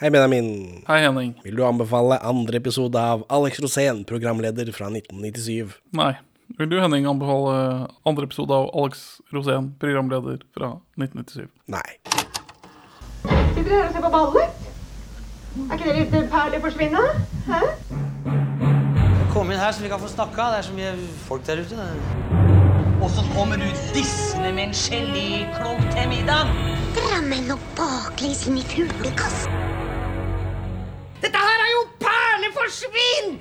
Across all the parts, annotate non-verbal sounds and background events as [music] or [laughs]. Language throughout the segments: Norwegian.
Hei, Benjamin. Hei, Henning. Vil du anbefale andre episode av Alex Rosén, programleder fra 1997? Nei. Vil du, Henning, anbefale andre episode av Alex Rosén, programleder fra 1997? Nei. Sitter dere her og ser på ballet? Er ikke det litt perler forsvinne? Hæ? Kom inn her så vi kan få snakka. Det er så mye folk der ute. Og så kommer du dissende med en geléklump til middag. Drammen og baklengs inn i fuglekassen. Dette her er jo perleforsvinn!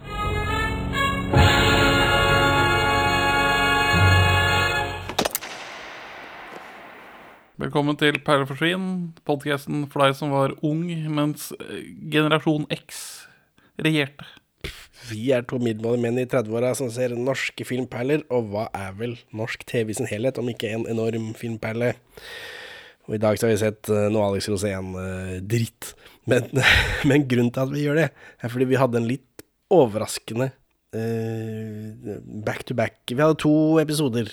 Velkommen til Perleforsvinn, podkasten for deg som var ung mens eh, generasjon X regjerte. Vi er to middelmådige menn i 30-åra som ser norske filmperler, og hva er vel norsk TV i sin helhet, om ikke en enorm filmperle? Og i dag så har vi sett eh, noe Alex Rosén-dritt. Men, [laughs] men grunnen til at vi gjør det, er fordi vi hadde en litt overraskende eh, back to back. Vi hadde to episoder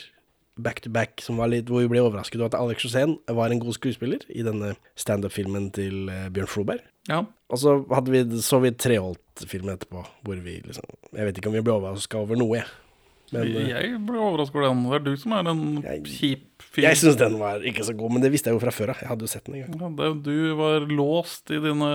back to back hvor vi ble overrasket over at Alex Rosén var en god skuespiller i denne standup-filmen til eh, Bjørn Floberg. Ja. Og så vi, så vi Treholt-filmen etterpå, hvor vi liksom Jeg vet ikke om vi ble overraska over noe, jeg. Men eh, Jeg ble overrasket over den. Det er du som er en kjip fyr. jeg syns den var ikke så god, men det visste jeg jo fra før av. Jeg hadde jo sett den en gang. Ja, det, du var låst i dine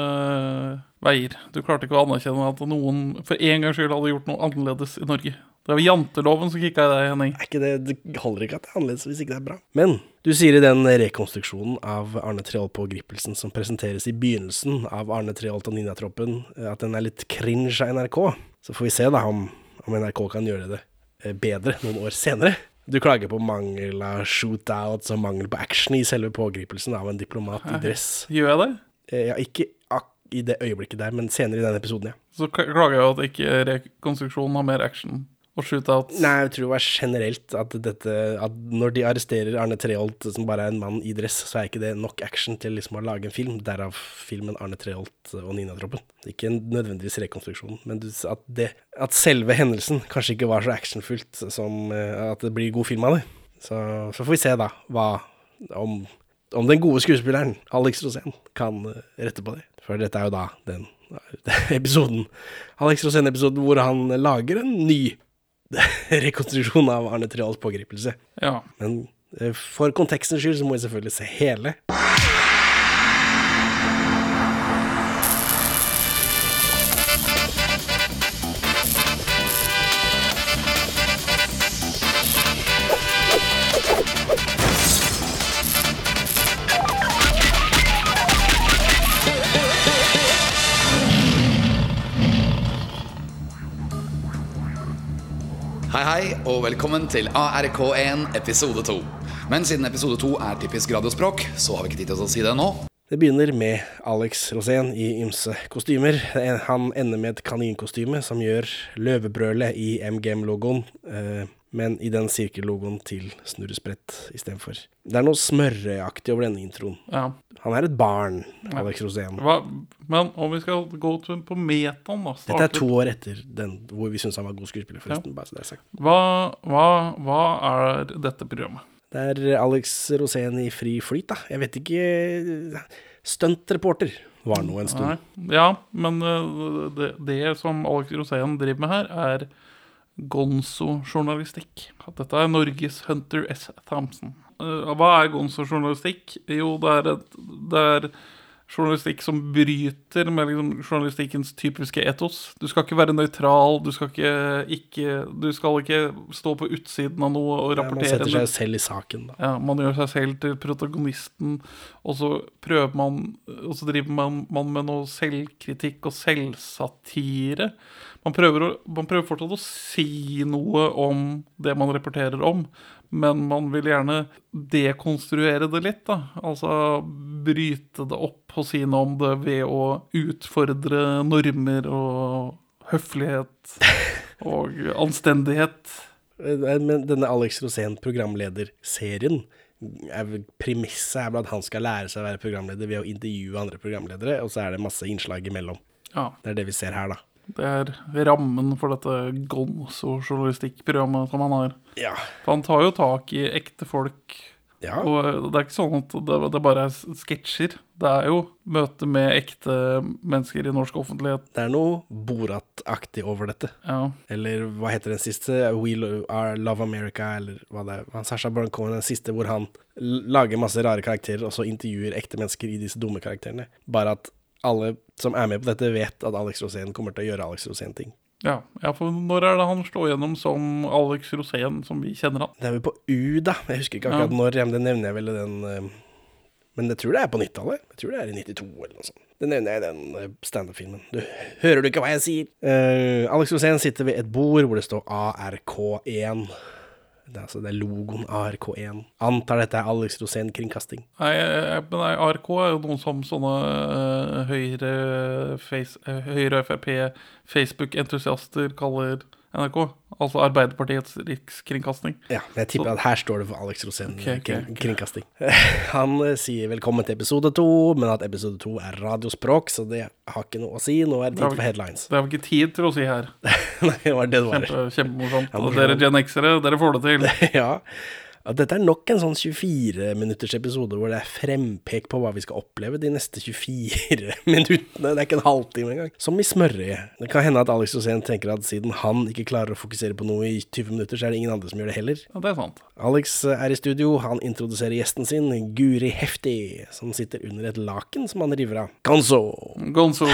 veier. Du klarte ikke å anerkjenne at noen for en gangs skyld hadde gjort noe annerledes i Norge. Det var janteloven som kicka i deg, Henning. Er ikke det, det holder ikke at det er annerledes hvis ikke det er bra. Men du sier i den rekonstruksjonen av Arne Treholt på Grippelsen som presenteres i begynnelsen av Arne Treholt og Ninjatroppen, at den er litt cringe av NRK. Så får vi se da om, om NRK kan gjøre det eh, bedre noen år senere. Du klager på mangel av shootouts og mangel på action i selve pågripelsen av en diplomat i dress. Gjør jeg det? Eh, Ja, ikke i det øyeblikket der, men senere i denne episoden, ja. Så klager jeg at ikke rekonstruksjonen har mer action og shootouts. Nei, jeg tror det var generelt at dette At når de arresterer Arne Treholt, som bare er en mann i dress, så er ikke det nok action til liksom å lage en film. Derav filmen Arne Treholt og Ninatroppen. Ikke nødvendigvis rekonstruksjon, men at, det, at selve hendelsen kanskje ikke var så actionfullt som eh, at det blir god film av det. Så, så får vi se, da, hva om, om den gode skuespilleren Alex Rosén kan eh, rette på det. For dette er jo da den [laughs] episoden, Alex Rosén-episoden, hvor han lager en ny [laughs] rekonstruksjon av Arne Treholts pågripelse. Ja. Men eh, for kontekstens skyld så må vi selvfølgelig se hele. Hei og velkommen til ARK1 episode 2. Men siden episode 2 er typisk radiospråk, så har vi ikke tid til å si det nå. Det begynner med Alex Rosén i ymse kostymer. Han ender med et kaninkostyme som gjør løvebrølet i MGM-logoen, eh, men i den sirkellogoen til Snurresprett istedenfor. Det er noe smørreaktig over denne introen. ja. Han er et barn, Alex Rosén. Hva, men om vi skal gå til, på metaen, da Dette er to år etter den hvor vi syns han var god skuespiller, forresten. Sagt. Hva, hva, hva er dette programmet? Det er Alex Rosén i fri flyt, da. Jeg vet ikke Stuntreporter var nå en stund. Nei. Ja, men uh, det, det som Alex Rosén driver med her, er gonzo-journalistikk. At Dette er Norges Hunter S. Thompson. Uh, hva er gonzo-journalistikk? Jo, det er, et, det er journalistikk som bryter med liksom, journalistikkens typiske etos. Du skal ikke være nøytral, du skal ikke, ikke, du skal ikke stå på utsiden av noe og Ja, Man setter seg selv i saken, da. Ja, man gjør seg selv til protagonisten, og så prøver man Og så driver man, man med noe selvkritikk og selvsatire. Man prøver, å, man prøver fortsatt å si noe om det man rapporterer om, men man vil gjerne dekonstruere det litt, da. Altså bryte det opp og si noe om det ved å utfordre normer og høflighet og anstendighet. Eh, Men denne Alex Rosén programlederserien er Premisset er vel at han skal lære seg å være programleder ved å intervjue andre programledere, og så er det masse innslag imellom. Ja. Det er det vi ser her, da. Det er rammen for dette gonzo-journalistikkprogrammet som han har. Ja. For han tar jo tak i ekte folk Ja. Og eh, det er ikke sånn at det, det bare er sketsjer. Det er jo møte med ekte mennesker i norsk offentlighet. Det er noe Borat-aktig over dette. Ja. Eller hva heter den siste? We Are Love America, eller hva det er. Sasha Baron Cohen, den siste hvor han lager masse rare karakterer, og så intervjuer ekte mennesker i disse dumme karakterene. Bare at alle som er med på dette, vet at Alex Rosén kommer til å gjøre Alex Rosén-ting. ja. ja, for når er det han slår gjennom som Alex Rosén, som vi kjenner han? Det er vel på U, da. Jeg husker ikke akkurat Ja. når, men det nevner jeg vel i den eh, Men jeg tror det er på 90-tallet. Jeg tror det er i 92 eller noe sånt. Det nevner jeg i den eh, standup-filmen. Du hører du ikke hva jeg sier? Uh, Alex Rosén sitter ved et bord hvor det står ARK1. Det altså, det er logoen ARK1. Antar dette er Alex Rosén kringkasting. Nei, men nei, ARK er jo noen som sånne øh, høyre, face, øh, høyre Frp, Facebook-entusiaster kaller NRK. Altså Arbeiderpartiets rikskringkasting. Ja, jeg tipper at her står det for Alex Rosén okay, okay, kring, ok. kringkasting. [laughs] Han eh, sier velkommen til episode to, men at episode to er radiospråk, så det har ikke noe å si. Nå er det tid for headlines. Det har vi ikke tid til å si her. [laughs] Nei, det var det det var. Kjempe, kjempemorsomt. Ja, dere Gen X-ere, dere får det til. [laughs] ja. At dette er nok en sånn 24 minutters episode hvor det er frempek på hva vi skal oppleve de neste 24 [laughs] minuttene. Det er ikke en halvtime engang. Som i smørøyet. Det kan hende at Alex Rosén tenker at siden han ikke klarer å fokusere på noe i 20 minutter, så er det ingen andre som gjør det heller. Ja, det er sant. Alex er i studio, han introduserer gjesten sin, Guri Hefti, som sitter under et laken som han river av. Gonzo! Gonzo.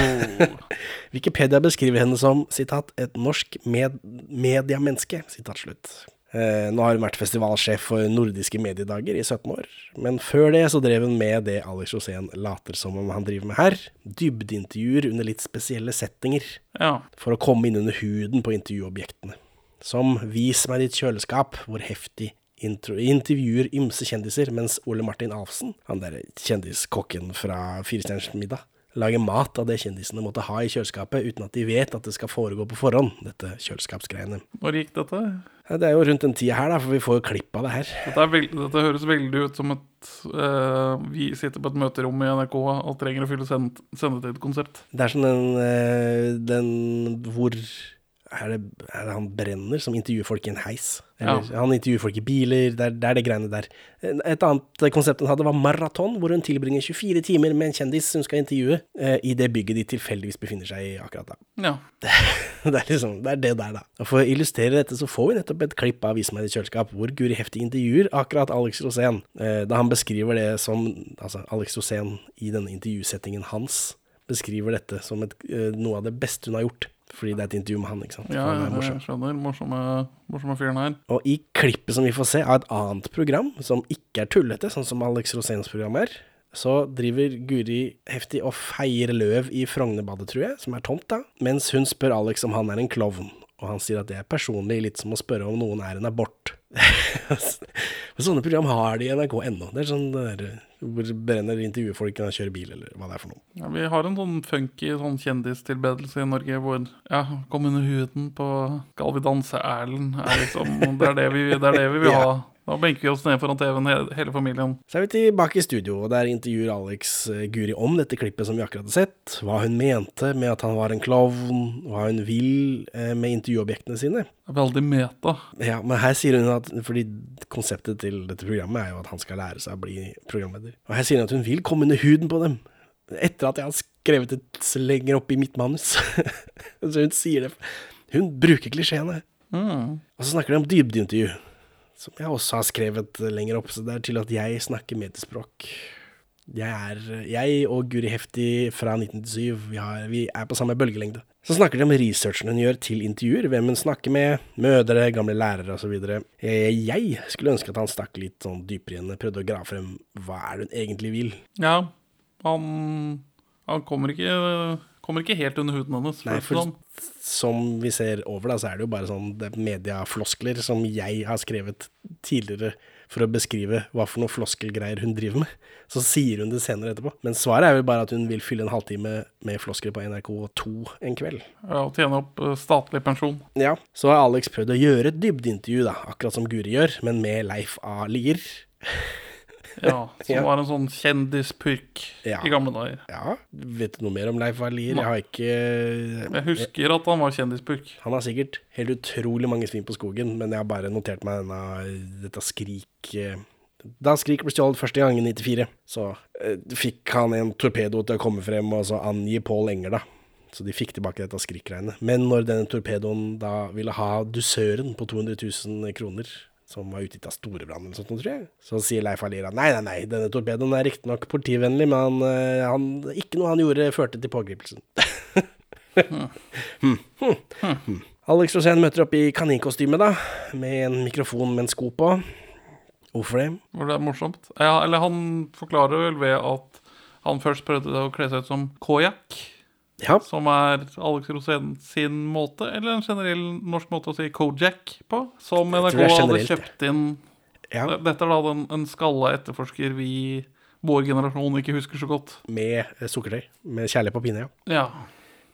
[laughs] Wikipedia beskriver henne som sitat, et norsk med mediamenneske. Sitat slutt. Eh, nå har hun vært festivalsjef for nordiske mediedager i 17 år, men før det så drev hun med det Alex Rosén later som om han driver med her. Dybdeintervjuer under litt spesielle settinger, Ja. for å komme inn under huden på intervjuobjektene. Som Vis meg ditt kjøleskap, hvor heftig intervjuer ymse kjendiser, mens Ole Martin Alfsen, han der kjendiskokken fra Firestjerners middag, lager mat av det kjendisene måtte ha i kjøleskapet, uten at de vet at det skal foregå på forhånd, dette kjøleskapsgreiene. Når gikk dette? Ja, Det er jo rundt den tida her, da, for vi får jo klipp av det her. Dette, veld, dette høres veldig ut som at uh, Vi sitter på et møterom i NRK og trenger å fylle send, sendetid-konsept. Det er sånn den, eh, den hvor er det, er det han Brenner som intervjuer folk i en heis? Eller Ja. han intervjuer folk i biler, det er, det er det greiene der. Et annet konsept hun hadde var maraton, hvor hun tilbringer 24 timer med en kjendis hun skal intervjue, eh, i det bygget de tilfeldigvis befinner seg i akkurat da. Ja. [laughs] det er liksom, det er det der, da. Og For å illustrere dette, så får vi nettopp et klipp av Vis meg ditt kjøleskap, hvor Guri Heftig intervjuer akkurat Alex Rosén. Eh, da han beskriver det som Altså, Alex Rosén i denne intervjusettingen hans beskriver dette som et, eh, noe av det beste hun har gjort. Fordi det er et intervju med han, ikke sant. Ja, han er jeg morsom. skjønner. Morsomme, morsomme fyren her. Og i klippet som vi får se av et annet program, som ikke er tullete, sånn som Alex Roséns program er, så driver Guri heftig og feier løv i Frognerbadet, tror jeg, som er tomt da, mens hun spør Alex om han er en klovn. Og han sier at det er personlig litt som å spørre om noen er en abort. [laughs] Sånne program har de i NRK ennå. Det er sånn der, hvor Brenner intervjuer folk når de kjører bil, eller hva det er for noe. Ja, vi har en sånn funky sånn kjendistilbedelse i Norge hvor ja, kom under huden på Skal vi danse Erlend? Er liksom, det, er det, vi, det er det vi vil [laughs] Ja. Da benker vi oss ned foran TV-en, hele, familien. Så er vi tilbake i studio, og der intervjuer Alex eh, Guri om dette klippet som vi akkurat har sett. Hva hun mente med at han var en klovn, hva hun vil eh, med intervjuobjektene sine. Veldig meta. Ja, men her sier hun at Fordi konseptet til dette programmet er jo at han skal lære seg å bli programleder. Og her sier hun at hun vil komme under huden på dem. Etter at jeg har skrevet det lenger opp i mitt manus. [laughs] så hun sier det. Hun bruker klisjeene. Mm. Og så snakker de om dybdeintervju, som jeg også har skrevet lenger opp. Så det er til at jeg snakker mediespråk. Jeg, er, jeg og Guri Hefti fra 1997, vi, har, vi er på samme bølgelengde. Så snakker de om researchen hun gjør til intervjuer, hvem hun snakker med, mødre, gamle lærere osv. Jeg skulle ønske at han stakk litt sånn dypere igjen, prøvde å grave frem hva er det hun egentlig vil. Ja, han, han kommer, ikke, kommer ikke helt under huden hennes. Nei, for som. vi ser over, da, så er det jo bare sånn er mediafloskler som jeg har skrevet tidligere for å beskrive hva for noe floskelgreier hun driver med. Så sier hun det senere etterpå. Men svaret er vel bare at hun vil fylle en halvtime med floskler på NRK2 en kveld. Ja, Og tjene opp eh, statlig pensjon. Ja, så har Alex prøvd å gjøre et dybdeintervju, da, akkurat som Guri gjør, men med Leif A. Lier. [laughs] [laughs] Ja, Som Ja. var en sånn kjendispurk Ja. i gamle dager. Ja, vet du noe mer om Leif A. Jeg har ikke Jeg husker at han var kjendispurk. Han har sikkert helt utrolig mange svin på skogen, men jeg har bare notert meg denne, dette skrik... eh, Da Skrik ble stjålet første gang i 94, så eh, fikk han en torpedo til å komme frem og så angi Pål Enger, da. Så de fikk tilbake dette Skrik-greiene. Men når denne torpedoen da ville ha dusøren på 200 000 kroner, som var utgitt av Storebrand eller sånt, tror jeg, så sier Leif Alira nei, nei, nei, denne torpedoen er riktignok politivennlig, men han, eh, han, ikke noe han gjorde førte til pågripelsen. Hmm, [laughs] hmm, hmm. Alex Rosén møter opp i kaninkostyme, da, med en mikrofon med en sko på. Hvorfor det? Var det morsomt? Ja, eller han forklarer vel ved at han først prøvde å kle seg ut som Kojak, Ja, som er Alex Rosén sin måte, eller en generell norsk måte å si Kojak på, som NRK hadde kjøpt inn. ja Dette er da den, en skalla etterforsker vi, vår generasjon, ikke husker så godt. med eh, sukkertøy. Med kjærlighet på pinne, ja. Ja.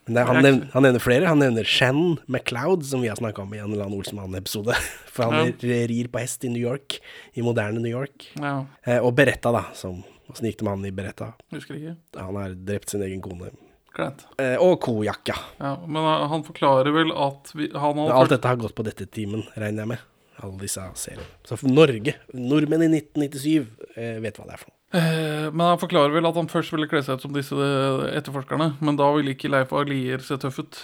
Men er- han, er nevner, han nevner flere. Han nevner Shan McLeod, som vi har snakka om i en eller annen Olsenmann-episode. [laughs] For han rir på hest i New York, i moderne New York. ja. Eh, og Beretta, da. Åssen gikk det med han i Beretta? Husker ikke. Han har drept sin egen kone. Greit. Eh, og kojakka. ja. Men uh, han forklarer vel at vi, han hadde alt dette har gått på dette timen, regner jeg med. Alle disse seriene. Så for Norge, nordmenn i 1997, eh, vet hva det er for noe. Eh, Men han forklarer vel at han først ville kle seg ut som disse eh, etterforskerne, men da ville ikke Leif Alier se tøff ut.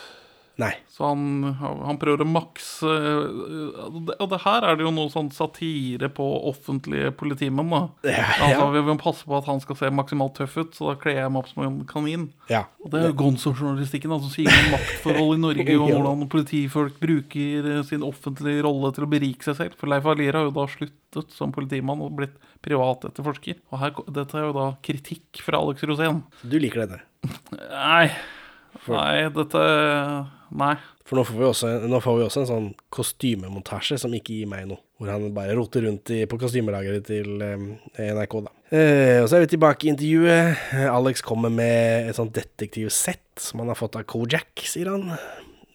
Nei. Så han, han prøver å makse Og det, her er det jo noe sånn satire på offentlige politimenn, da. Ja, Altså. Vi må passe på at han skal se maksimalt tøff ut, så da kler jeg meg opp som en kanin. ja. Og det er jo Gonzo-journalistikken da, som sier om maktforhold i Norge, og [laughs] hvordan politifolk bruker sin offentlige rolle til å berike seg selv. For Leif Alier har jo da sluttet som politimann og blitt privatetterforsker. Og her, dette er jo da kritikk fra Alex Rosén. Du liker dette. Nei. Nei, dette Nei. For nå får vi også, nå får vi også en sånn kostymemontasje som ikke gir meg noe. Hvor han bare roter rundt i, på kostymelageret til eh, NRK, da. Eh, og så er vi tilbake i intervjuet. Alex kommer med et sånt detektivsett som han har fått av Kojak, sier han.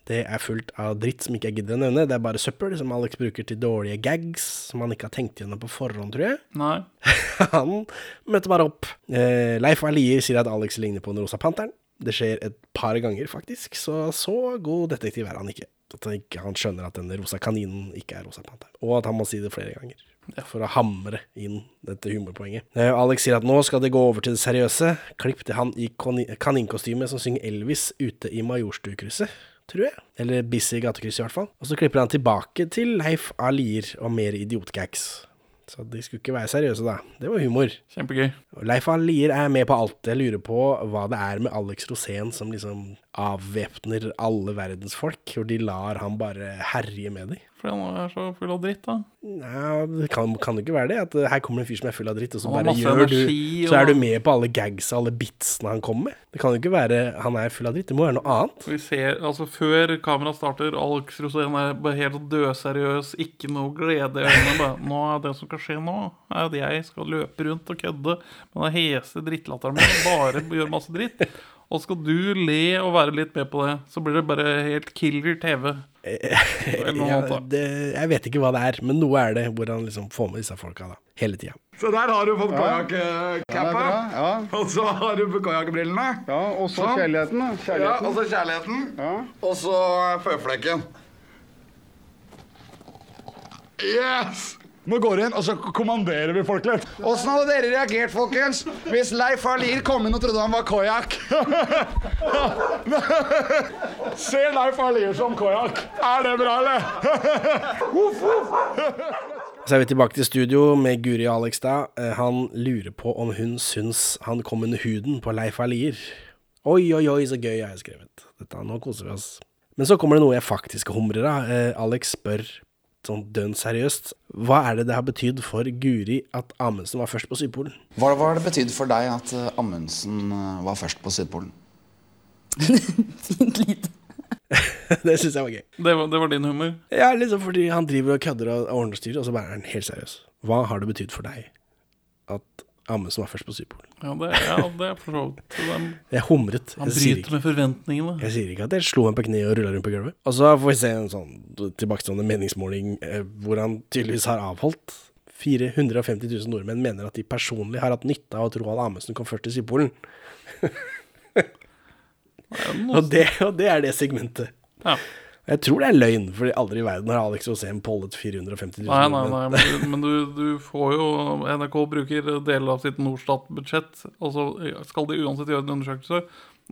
Det er fullt av dritt som ikke jeg gidder å nevne. Det er bare søppel som Alex bruker til dårlige gags som han ikke har tenkt gjennom på forhånd, tror jeg. Nei. [laughs] Han møter bare opp. Eh, Leif Alier sier at Alex ligner på den rosa panteren. Det skjer et par ganger, faktisk, så så god detektiv er han ikke. At han, ikke, han skjønner at den rosa kaninen ikke er rosa panter, Og at han må si det flere ganger. For å hamre inn dette humorpoenget. Eh, Alex sier at nå skal det gå over til det seriøse. Klipp til han i kaninkostyme som synger Elvis ute i Majorstukrysset. Tror jeg. Eller Busy gatekryss, i hvert fall. Og så klipper han tilbake til Leif Alier og mer idiotgags. Så de skulle ikke være seriøse, da. Det var humor. Kjempegøy. Leif Lier er med på alt. Jeg lurer på hva det er med Alex Rosén som liksom avvæpner alle verdens folk, og de lar han bare herje med dem. Fordi han er så full av dritt, da. Nei, det kan, kan det ikke være det. At eh, her kommer en fyr som er full av dritt, og så bare gjør energi, du Så er du med på alle gagsa, alle bitsene han kommer med. Det kan jo ikke være han er full av dritt. Det må være noe annet. Vi ser, altså Før kameraet starter, Alex Rosén er bare helt dødseriøs, ikke noe glede i øynene. Nå er det som skal skje nå, er at jeg skal løpe rundt og kødde med den hese drittlatteren min bare gjøre masse dritt. Og skal du le og være litt med på det, så blir det bare helt killer TV. [laughs] Ja, det, jeg vet ikke hva det er, men noe er det hvor han liksom får med disse folka da, hele tida. Så der har du fått kajakk-cappa. Ja, Og så har du kajakkbrillene. ja og så Sånn. kjærligheten, da. Ja, og så kjærligheten. Ja. Og så føflekken. Yes! Nå går vi inn, og så kommanderer vi folk litt. Åssen hadde dere reagert, folkens, hvis Leif Alier kom inn og trodde han var Kojak? [laughs] Se Leif Alier som Kojak. Er det bra, eller? [laughs] Så er vi tilbake til studio med Guri da. Eh, Han lurer på om hun syns han kom under huden på Leif Alier. Oi, oi, oi, så gøy, jeg har skrevet. Dette, nå koser vi oss. Men så kommer det noe jeg faktisk humrer av. Eh, Alex spør sånn dønn seriøst. Hva er det det har betydd for Guri at Amundsen var først på Sydpolen? Hva har det betydd for deg at eh, Amundsen eh, var først på Sydpolen? [laughs] Fint lite. [laughs] det syns jeg var gøy. Det var, det var din humor. Ja, liksom fordi han driver og kødder og ordner styr, og så bare er han helt seriøs. Hva har det betydd for deg at Amundsen var først på Sydpolen? Ja, det, ja, det er for så vidt Jeg humret. Han bryter med forventningene. Jeg sier ikke at jeg slo ham på kneet og rulla rundt på gulvet. Og så får vi se en sånn tilbakestående meningsmåling eh, hvor han tydeligvis har avholdt 450 000 nordmenn mener at de personlig har hatt nytte av at Roald Amundsen kom først til Sydpolen. [laughs] og, det, og det er det segmentet. Ja. Jeg tror det er løgn, for aldri i verden har Alex Rosén pollet 450 000 Nei, nei, nei, men, men du, du får jo NRK bruker deler av sitt Norstat-budsjett, og så skal de uansett gjøre en undersøkelse.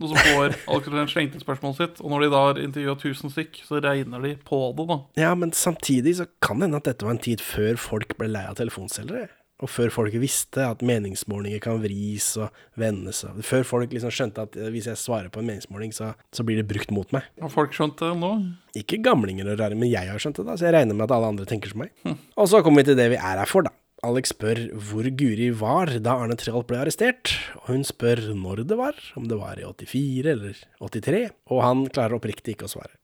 Og så får [laughs] Alex Rosén slengt inn spørsmålet sitt, og når de da har intervjua 1000 stykk, så regner de på det, da. Ja, men samtidig så kan det hende at dette var en tid før folk ble lei av telefonselgere. Og før folk visste at meningsmålinger kan vris og vendes. Og før folk liksom skjønte at eh, hvis jeg svarer på en meningsmåling, så, så blir det brukt mot meg. Har folk skjønt det nå? Ikke gamlinger og rare, men jeg har skjønt det, da, så jeg regner med at alle andre tenker som meg. Og så kommer vi til det vi er her for, da. Alex spør hvor Guri var da Arne Treholt ble arrestert, og hun spør når det var, om det var i 84 eller 83, og han klarer oppriktig ikke å svare.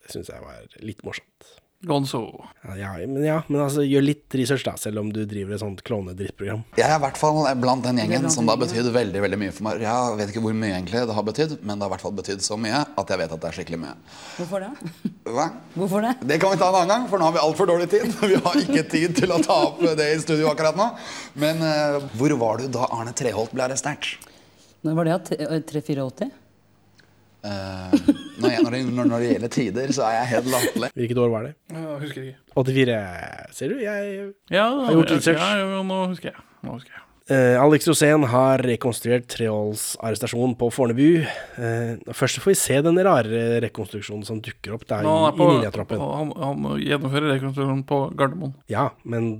Det syns jeg var litt morsomt. Gonzo. Ja, ja, men, ja, men altså, gjør litt research, da, selv om du driver et sånt klovnedrittprogram. Jeg er i hvert fall blant den gjengen som det har betydd veldig veldig mye for meg. Jeg vet ikke hvor mye egentlig det har betydd, men det har i hvert fall betydd så mye at jeg vet at det er skikkelig mye. Hvorfor det? [laughs] Hva? Hvorfor det? Det kan vi ta en annen gang, for nå har vi altfor dårlig tid. [laughs] Vi har ikke tid til å ta opp det i studio akkurat nå. Men uh, hvor var du da Arne Treholt ble arrestert? Når var det? ja? 384? Eh, når, jeg, når, det, når, når det gjelder tider, så er jeg helt latterlig. Hvilket år var det? Jeg husker ikke. 84, ser du? Jeg Ja, Har gjort research. Ja, ja, nå husker jeg. Nå husker jeg. Uh, Alex Rosén har rekonstruert Treholts arrestasjon på Fornebu. Uh, først får vi se den rare rekonstruksjonen som dukker opp der Nå, han, i, er på, i Ninjatroppen. han, han gjennomfører rekonstruksjonen på Gardermoen. Ja, men,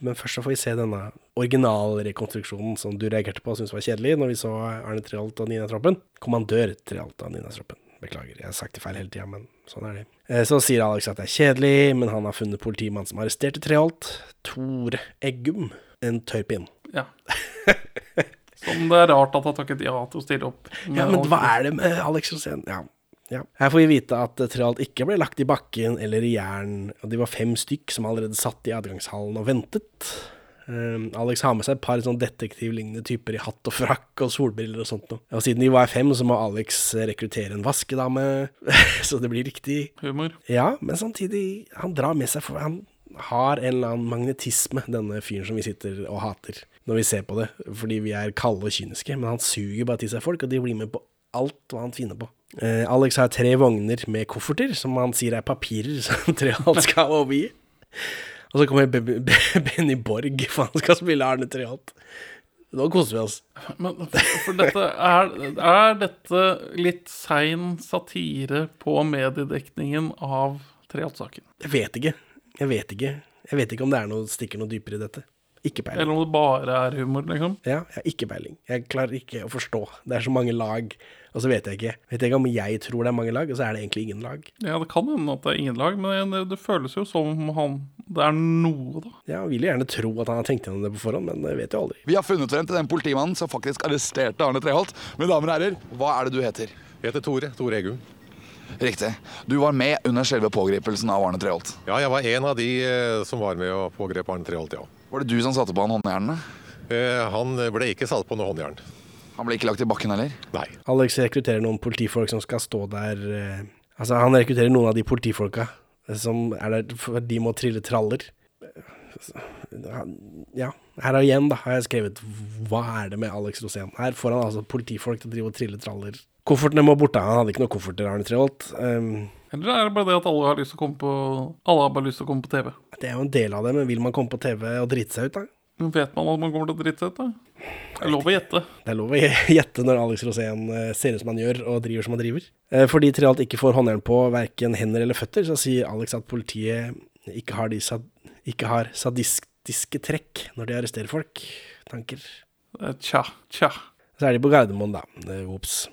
men først så får vi se denne originalrekonstruksjonen som du reagerte på og syntes var kjedelig når vi så Arne Treholt og Nina Troppen. Kommandør Treholt og Nina Troppen. Beklager, jeg har sagt det feil hele tida, men sånn er det. Eh, Så sier Alex at det er kjedelig, men han har funnet politimannen som arresterte Treholt. Tor Eggum. En tørrpinn. Ja. Som det er rart at han takket ja til å stille opp. [laughs] Ja, men hva er det med Alex Rosén? Ja. Ja. Her får vi vite at eh, ikke ble lagt i bakken eller i jern, og de var fem stykk som allerede satt i adgangshallen og ventet. Um, Alex har med seg et par sånn detektivlignende typer i hatt og frakk og solbriller og sånt noe. Og siden de var fem, så må Alex rekruttere en vaskedame, [laughs] så det blir riktig. Humor. Ja, men samtidig, han drar med seg for Han har en eller annen magnetisme, denne fyren som vi sitter og hater når vi ser på det, fordi vi er kalde og kyniske. Men han suger bare til seg folk, og de blir med på alt hva han finner på. Eh, Alex har tre vogner med kofferter, som han sier er papirer [laughs] som Treholt skal overgi. Og så kommer Be Be Benny Borg, for han skal spille Arne Treholt. Nå koser vi oss. Men for, for dette er, er dette litt sein satire på mediedekningen av Treholt-saken? Jeg vet ikke. Jeg vet ikke. Jeg vet ikke om det er noe, stikker noe dypere i dette. Ikke peiling. Eller om det bare er humor, liksom? Ja, jeg har ikke peiling. Jeg klarer ikke å forstå. Det er så mange lag, og så vet jeg ikke. Vet jeg ikke om jeg tror det er mange lag, og så er det egentlig ingen lag. Ja, det kan hende at det er ingen lag, men det, det føles jo som om han Det er noe, da. Ja, Jeg vil gjerne tro at han har tenkt gjennom det på forhånd, men det vet jo aldri. Vi har funnet frem til den politimannen som faktisk arresterte Arne Treholt. Mine damer og herrer, hva er det du heter? Jeg heter Tore. Tore Egum. Riktig. Du var med under selve pågripelsen av Arne Treholt. Ja, jeg var en av de eh, som var med å pågrepe Arne Treholt, ja. Var det du som satte på han håndjernene? Eh, han ble ikke satt på noe håndjern. Han ble ikke lagt i bakken heller? Nei. Alex rekrutterer noen politifolk som skal stå der eh, Altså, han rekrutterer noen av de politifolka eh, som er der for de må trille traller. Eh, Ja, her er igjen, da, har jeg skrevet Hva er det med Alex Rosén? Her får han altså politifolk til å drive og trille traller. Koffertene må borte. Han hadde ikke noen kofferter, Arne Treholt. Um, Eller er det bare det at alle har lyst til å komme på Alle har bare lyst til å komme på TV? det er jo en del av det, men vil man komme på TV og drite seg ut, da? Men vet man at man kommer til å drite seg ut, da? Det er lov å gjette. Det er lov å [laughs] gjette når Alex Rosén eh, ser ut som han gjør, og driver som han driver. Eh, Fordi Treholt ikke får håndjern på verken hender eller føtter, så sier Alex at politiet ikke har, sad ikke har sadistiske trekk når de arresterer folk. Tanker. Eh, Tja, tja. Så er de på Gardermoen, da. Ops.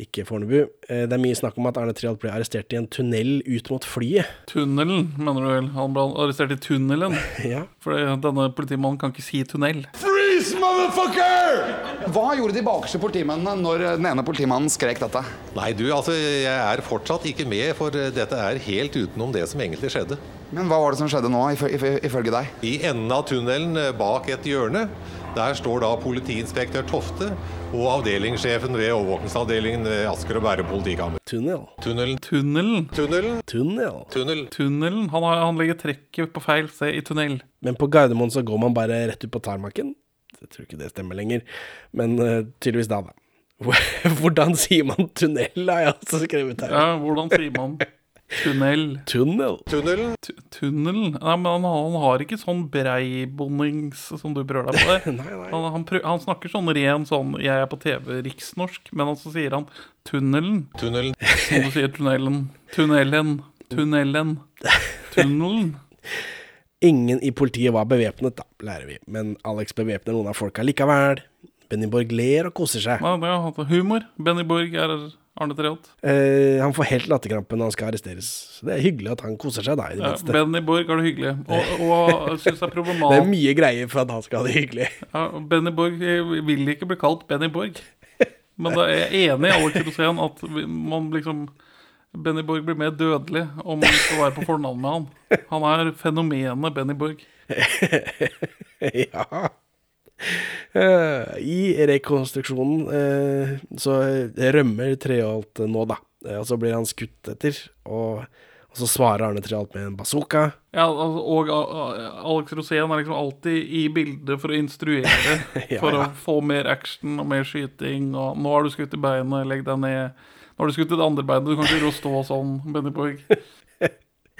Ikke Fornebu. Eh, Det er mye snakk om at Arne Treholt ble arrestert i en tunnel ut mot flyet. Tunnelen, mener du vel? Han ble arrestert i tunnelen. [laughs] Ja. For denne politimannen kan ikke si tunnel. Freeze, motherfucker! Hva gjorde de bakerste politimennene når den ene politimannen skrek dette? Nei, du, altså, jeg er fortsatt ikke med, for eh, dette er helt utenom det som egentlig skjedde. Men hva var det som skjedde nå, ifø- ifø- ifølge deg? I enden av tunnelen eh, bak et hjørne, der står da politiinspektør Tofte og avdelingssjefen ved overvåkningsavdelingen ved Asker og Bærum politikammer. Tunnel. Tunnelen. Tunnelen. Tunnelen. Tunnel. Tunnel. Tunnelen. Han, har, han legger trekket på feil sted i tunnel. Men på Gardermoen så går man bare rett ut på tarmaken. Jeg tror ikke det stemmer lenger, men uh, tydeligvis da, da. [laughs] Hvordan sier man tunnel, har jeg også skrevet her. Ja, hvordan sier man [laughs] Tunnel. Tunnel. Tunnelen. Tu- Tunnelen? Nei, men han, han har ikke sånn breibondings som du prøver deg på der. [laughs] Nei, nei. Han, han, han snakker sånn ren sånn Jeg er på TV riksnorsk, men så sier han tunnelen. Tunnelen. Som du sier tunnelen. Tunnelen. Tunnelen. Tunnelen. Ingen i politiet var bevæpnet, da, lærer vi. Men Alex bevæpner noen av folka likevel. Benny Borg ler og koser seg. Ja, det er humor. Benny Borg er Arne Treholt. Eh, han får helt latterkrampe når han skal arresteres. Så det er hyggelig at han koser seg, da, i det Ja, minste. Benny Borg har det hyggelig. Og, og syns det er Det er mye greier for at han skal ha det hyggelig. ja, Benny Borg eh, vil ikke bli kalt Benny Borg. Men da er jeg enig i Alex Rosén at man liksom Benny Borg blir mer dødelig om man skal være på fornavn med han. Han er fenomenet Benny Borg. [laughs] ja. Eh, I rekonstruksjonen eh, så rømmer Treholt nå, da. Eh, og så blir han skutt etter, og, og så svarer Arne Treholt med en bazooka. Ja, og Alex Rosén er liksom alltid i bildet for å instruere. [laughs] Ja, For ja. å få mer action og mer skyting. Og 'Nå har du skutt i beinet, legg deg ned'. 'Nå har du skutt i det andre beinet, du kan ikke ro og stå sånn', Benny Borg.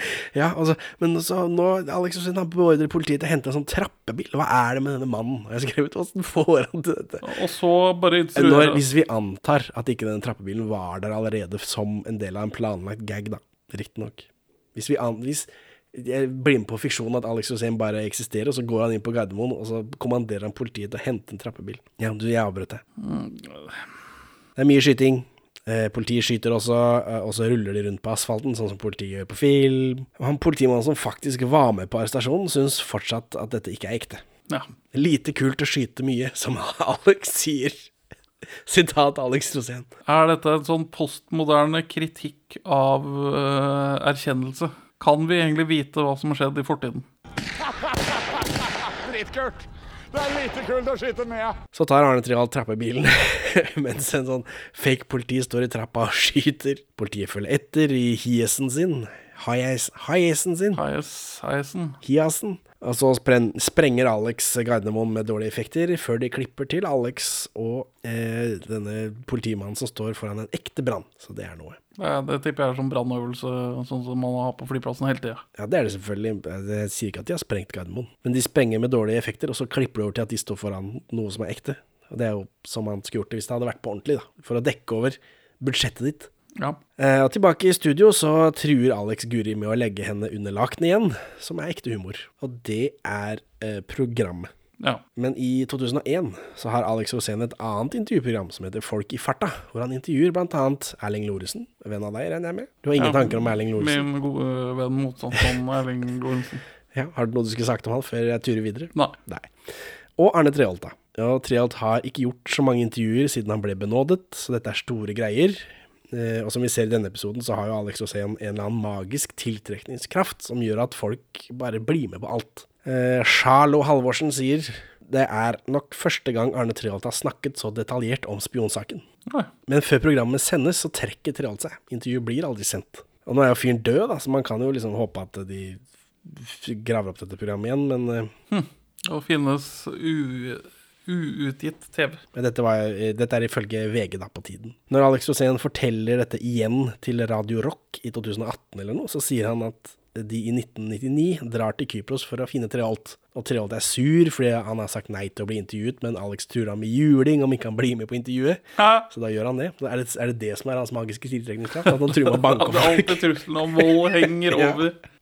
[laughs] Ja, altså, men så nå Alex Rosén han beordrer politiet til å hente en sånn trappebil. Hva er det med denne mannen? Jeg har skrevet Åssen får han til dette? Og så bare Når, hvis vi antar at ikke den trappebilen var der allerede som en del av en planlagt gag, da. Riktignok. Hvis vi an, hvis jeg blir med på fiksjonen at Alex Rosén bare eksisterer, og så går han inn på Gardermoen, og så kommanderer han politiet til å hente en trappebil. Ja, du, jeg avbrøt deg. Det er mye skyting. Eh, politiet skyter også, eh, og så ruller de rundt på asfalten, sånn som politiet gjør på film. Han politimannen som faktisk var med på arrestasjonen, syns fortsatt at dette ikke er ekte. Ja. Lite kult å skyte mye, [laughs] som Alex sier. Sitat Alex Rosén. Er dette en sånn postmoderne kritikk av uh, erkjennelse? Kan vi egentlig vite hva som har skjedd i fortiden? [laughs] Dritkult! Det er lite kult å skyte med. Så tar Arne Treholt trappebilen, [laughs] mens en sånn fake politi står i trappa og skyter. Politiet følger etter i hiesen sin. Hies- Hiesen sin. Hiesen. Hiasen. Og så sprenger Alex Gardermoen med dårlige effekter, før de klipper til Alex og eh, denne politimannen som står foran en ekte brann. Så det er noe. Ja, det tipper jeg er sånn brannøvelse, sånn som man har på flyplassen hele tida. Ja, det er det selvfølgelig. Jeg sier ikke at de har sprengt Gardermoen. Men de sprenger med dårlige effekter, og så klipper det over til at de står foran noe som er ekte. Og det er jo som man skulle gjort det hvis det hadde vært på ordentlig, da. For å dekke over budsjettet ditt. Ja. Eh, og tilbake i studio så truer Alex Guri med å legge henne under lakenet igjen, som er ekte humor. Og det er eh, programmet. Ja. Men i 2001 så har Alex Rosén et annet intervjuprogram som heter Folk i farta, hvor han intervjuer annet Erling Loresen, venn av deg, regner jeg med? Du har ingen Ja, tanker om Erling Loresen? Min gode venn motstandsmann Erling Loresen. [laughs] Ja, har du noe du skulle sagt om han før jeg turer videre? Nei. Nei. Og Arne Treholt, da. Ja, Treholt har ikke gjort så mange intervjuer siden han ble benådet, så dette er store greier. Eh, og som vi ser i denne episoden, så har jo Alex Rosén en eller annen magisk tiltrekningskraft som gjør at folk bare blir med på alt. Eh, Charlo Halvorsen sier det er nok første gang Arne Treholt har snakket så detaljert om spionsaken. Nei. Men før programmet sendes, så trekker Treholt seg. Intervjuet blir aldri sendt. Og nå er jo fyren død, da, så man kan jo liksom håpe at de graver opp dette programmet igjen, men eh, Og finnes u, uutgitt TV. Dette, var, dette er ifølge VG da på tiden. Når Alex Rosén forteller dette igjen til Radio Rock i 2018 eller noe, så sier han at de i 1999 drar til Kypros for å finne Treholt. Og Treholt er sur fordi han har sagt nei til å bli intervjuet, men Alex truer ham med juling om ikke han blir med på intervjuet. Så da gjør han det. Er det er det, det som er hans magiske tiltrekningskraft? At han truer med å banke [laughs] opp folk? alltid trusselen om vold henger [laughs] Ja.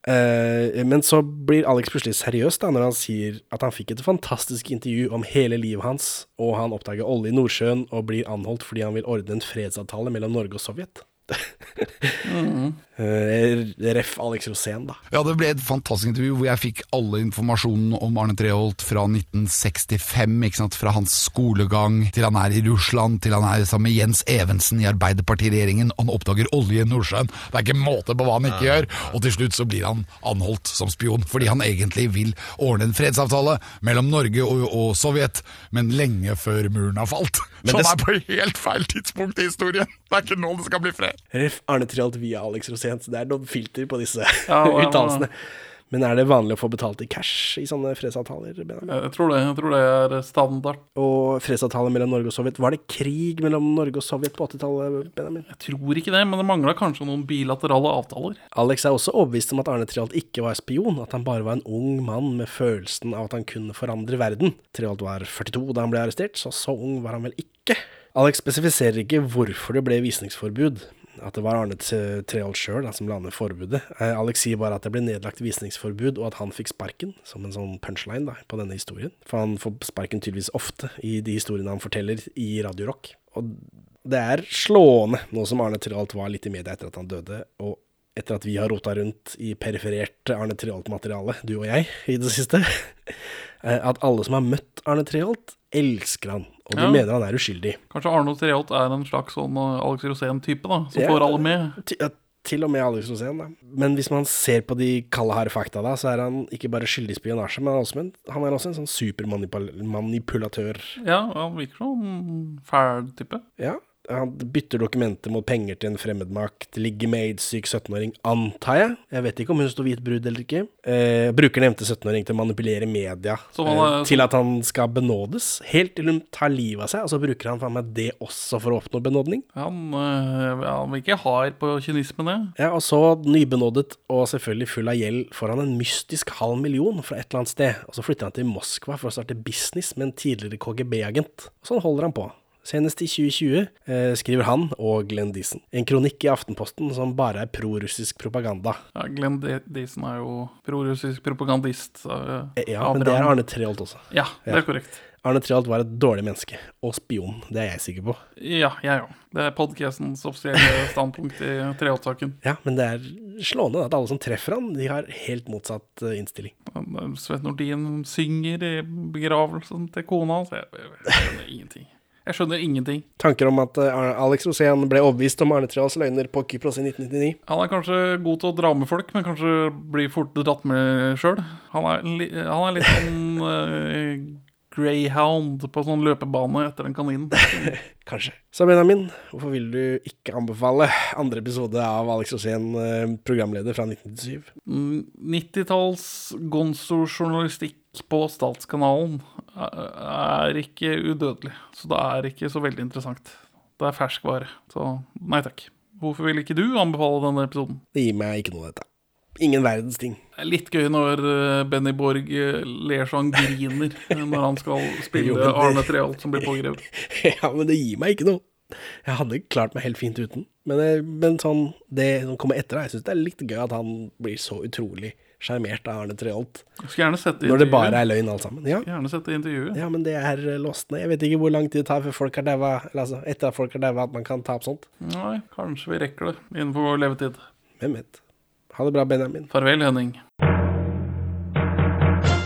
Eh, men så blir Alex plutselig seriøs da, når han sier at han fikk et fantastisk intervju om hele livet hans, og han oppdager olje i Nordsjøen og blir anholdt fordi han vil ordne en fredsavtale mellom Norge og Sovjet. Eh, ref Alex Rosén, da. Ja, det ble et fantastisk intervju hvor jeg fikk alle informasjonen om Arne Treholt fra 1965, ikke sant, fra hans skolegang til han er i Russland, til han er sammen med Jens Evensen i Arbeiderpartiregjeringen, han oppdager olje i Nordsjøen. Det er ikke måte på hva han ikke gjør, og til slutt så blir han anholdt som spion, fordi han egentlig vil ordne en fredsavtale mellom Norge og, og Sovjet, men lenge før muren har falt. Men Så det- han er på helt feil tidspunkt i historien. Det er ikke nå det skal bli fred. Ref Arne Trialt via Alex Rosén, så det er noen filter på disse ja. [laughs] uttalelsene. Men er det vanlig å få betalt i cash i sånne fredsavtaler? Jeg tror det, jeg tror det er standard. Og fredsavtaler mellom Norge og Sovjet, var det krig mellom Norge og Sovjet på 80-tallet, Benjamin? Jeg tror ikke det, men det mangla kanskje noen bilaterale avtaler. Alex er også overbevist om at Arne Treholt ikke var spion, at han bare var en ung mann med følelsen av at han kunne forandre verden. Treholt var 42 da han ble arrestert, så så ung var han vel ikke. Alex spesifiserer ikke hvorfor det ble visningsforbud. At det var Arne Treholt sjøl som la ned forbudet. Eh, Alex sier bare at det ble nedlagt visningsforbud, og at han fikk sparken, som en sånn punchline da, på denne historien. For han får sparken tydeligvis ofte i de historiene han forteller i Radio Rock. Og det er slående, nå som Arne Treholt var litt i media etter at han døde, og etter at vi har rota rundt i periferert Arne Treholt-materiale, du og jeg, i det siste, [laughs] eh, at alle som har møtt Arne Treholt, elsker han, og de Ja. mener han er uskyldig. Kanskje Arnold Treholt er en slags sånn uh, Alex Rosén-type, da, som Ja. får alle med. Til, og med Alex Rosén, da. Men hvis man ser på de kalde, harde fakta, da, så er han ikke bare skyldig i spionasje, men han også han er også en sånn supermanipulatør. Ja, han virker som en fæl type. Ja. Han bytter dokumenter mot penger til en fremmedmakt, ligger med aidssyk 17-åring, antar jeg. Jeg vet ikke om hun sto hvit brud eller ikke. Eh, bruker nevnte 17-åring til å manipulere media er- eh, til at han skal benådes, helt til hun tar livet av seg, og så bruker han faen meg det også for å oppnå benådning. Han, ja, han virker hard på kynismen, det. Ja, og så nybenådet og selvfølgelig full av gjeld får han en mystisk halv million fra et eller annet sted, og så flytter han til Moskva for å starte business med en tidligere KGB-agent. Og sånn holder han på. Senest i 2020 eh, skriver han og Glenn Deason en kronikk i Aftenposten som bare er prorussisk propaganda. Ja, Glenn Deason er jo prorussisk propagandist. uh, Eh, Ja, men det er. Arne Treholt også. Ja, det er korrekt. Arne Treholt var et dårlig menneske, og spion. Det er jeg sikker på. Ja, jeg òg. Det er podcastens offisielle [laughs] standpunkt i Treholt-saken. Ja, men det er slående at alle som treffer han, de har helt motsatt eh, innstilling. Svet Nordin synger i begravelsen til kona hans. Jeg, jeg, jeg jeg ingenting. Jeg skjønner ingenting. Tanker om at eh, Alex Rosén ble overbevist om Arne Treholts løgner på Kypros i 1999? Han er kanskje god til å dra med folk, men kanskje blir fort dratt med sjøl. Han, han er litt sånn uh, greyhound på sånn løpebane etter den kaninen. [laughs] Kanskje. Så Benjamin, hvorfor vil du ikke anbefale andre episode av Alex Rosén, eh, programleder fra 1997? Mm, 90-talls gonzo-journalistikk på Statskanalen er- ikke udødelig, så det er ikke så veldig interessant. Det er ferskvare, så nei takk. Hvorfor vil ikke du anbefale denne episoden? Det gir meg ikke noe, dette. Ingen verdens ting. Det er litt gøy når eh, Benny Borg eh, ler så han griner [laughs] når han skal spille Jo, Arne Treholt som blir pågrepet. [laughs] ja, men det gir meg ikke noe. Jeg hadde klart meg helt fint uten. Men, eh, men sånn, det som kommer etter, jeg syns det er litt gøy at han blir så utrolig sjarmert av Arne Treholt. Når det bare er løgn alt sammen. Ja. Gjerne sette intervjuet. ja, men det er eh, låst ned. Jeg vet ikke hvor lang tid det tar før folk har daua, altså etter at folk har daua, at man kan ta opp sånt. Nei, kanskje vi rekker det innenfor vår levetid. Hvem vet. Ha det bra, Benjamin. Farvel, Henning.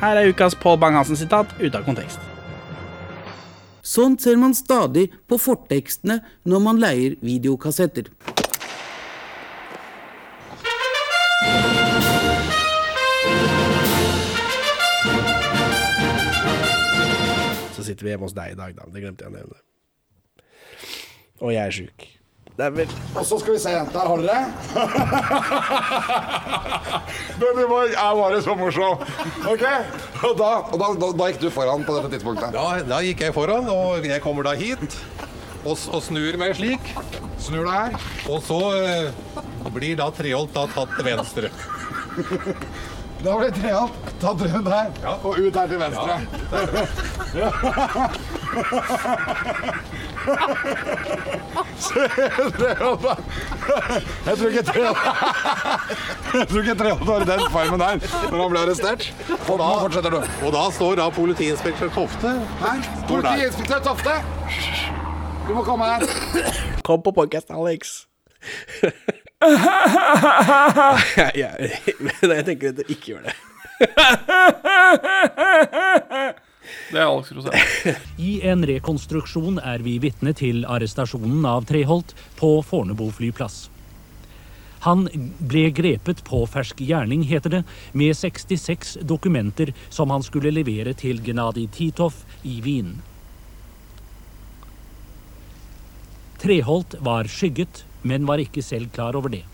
Her er ukas Paul Bang-Hansen-sitat ute av kontekst. Sånt ser man stadig på fortekstene når man leier videokassetter. Så sitter vi hjemme hos deg i dag, da. Det glemte jeg å nevne. Og jeg er sjuk. Og så skal vi se. Der har dere. Benny Borg er bare så morsom. Ok, og, da, og da, da, da gikk du foran på dette tidspunktet? Da, da gikk jeg foran, og jeg kommer da hit og, og snur meg slik. Snur deg her. Og så eh, blir da Treholt da tatt til venstre. [laughs] Da blir Treholt tatt rundt her og ut her til venstre. Se, [laughs] [laughs] Da. Jeg tror ikke Jeg tror ikke Treholt var i den farmen der når han ble arrestert. Og da fortsetter du. Og da står da politiinspektør Tofte. Her. Politiinspektør Tofte. Du må komme her. Kom på podcast, Alex. ja, ja, [laughs] jeg tenker at du ikke gjør det. [laughs] Det er Alex Rosén. [laughs] I en rekonstruksjon er vi vitne til arrestasjonen av Treholt på Fornebu flyplass. Han ble grepet på fersk gjerning, heter det, med 66 dokumenter som han skulle levere til Gennadij Titov i Wien. Treholt var skygget, men var ikke selv klar over det.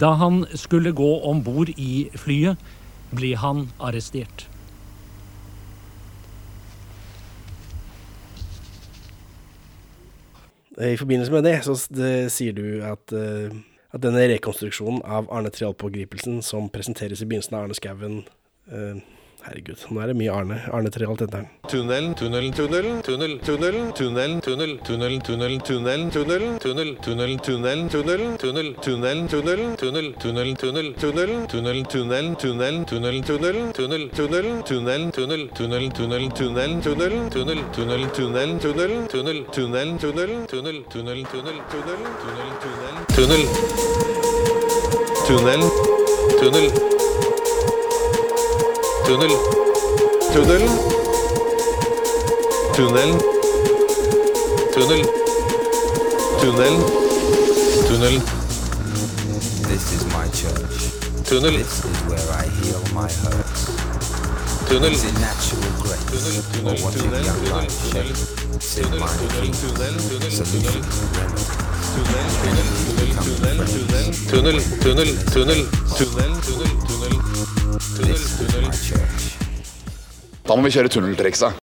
Da han skulle gå om bord i flyet, ble han arrestert. I forbindelse med det, så det, sier du at, eh, at denne rekonstruksjonen av Arne Treholt-pågripelsen som presenteres i begynnelsen av Arne Skouen eh, Herregud, nå er det mye Arne. Arne Treholt han. Tunnelen, tunnelen, tunnelen, tunnel, tunnelen, tunnelen, tunnel, tunnelen, tunnelen, tunnelen, tunnelen, tunnel, tunnelen, tunnelen, tunnelen, tunnel, tunnelen, tunnelen, tunnel, tunnelen, tunnel, tunnelen, tunnelen, tunnelen, tunnelen, tunnelen, tunnelen, tunnel, tunnelen, tunnelen, tunnel, tunnelen, tunnelen, tunnelen, tunnelen, tunnel, tunnelen, tunnelen, tunnelen, tunnel, tunnelen, tunnelen, tunnel, tunnelen, tunnel, tunnelen, tunnelen, tunnel, tunnel, tunnel, Tunnel. Tunnel. Tunnelen. Tunnel. Tunnelen. Tunnel. This is my church. Tunnel. This is where I heal my hurts. Tunnel. Is it natural grace? Tunnel. Tunnel. Or what tunnel. Young tunnel. Life tunnel. Tunnel. Tunnel. Tunnel. Tunnel. Solution. Tunnel. Tunnel. Tunnel. Tunnel. Tunnel. Tunnel. Tunnel. Tunnel. Tunnel. Tunnel. Tunnel. Tunnel. Tunnel. Tunnel. Tunnel. Da må vi kjøre tunneltrikset.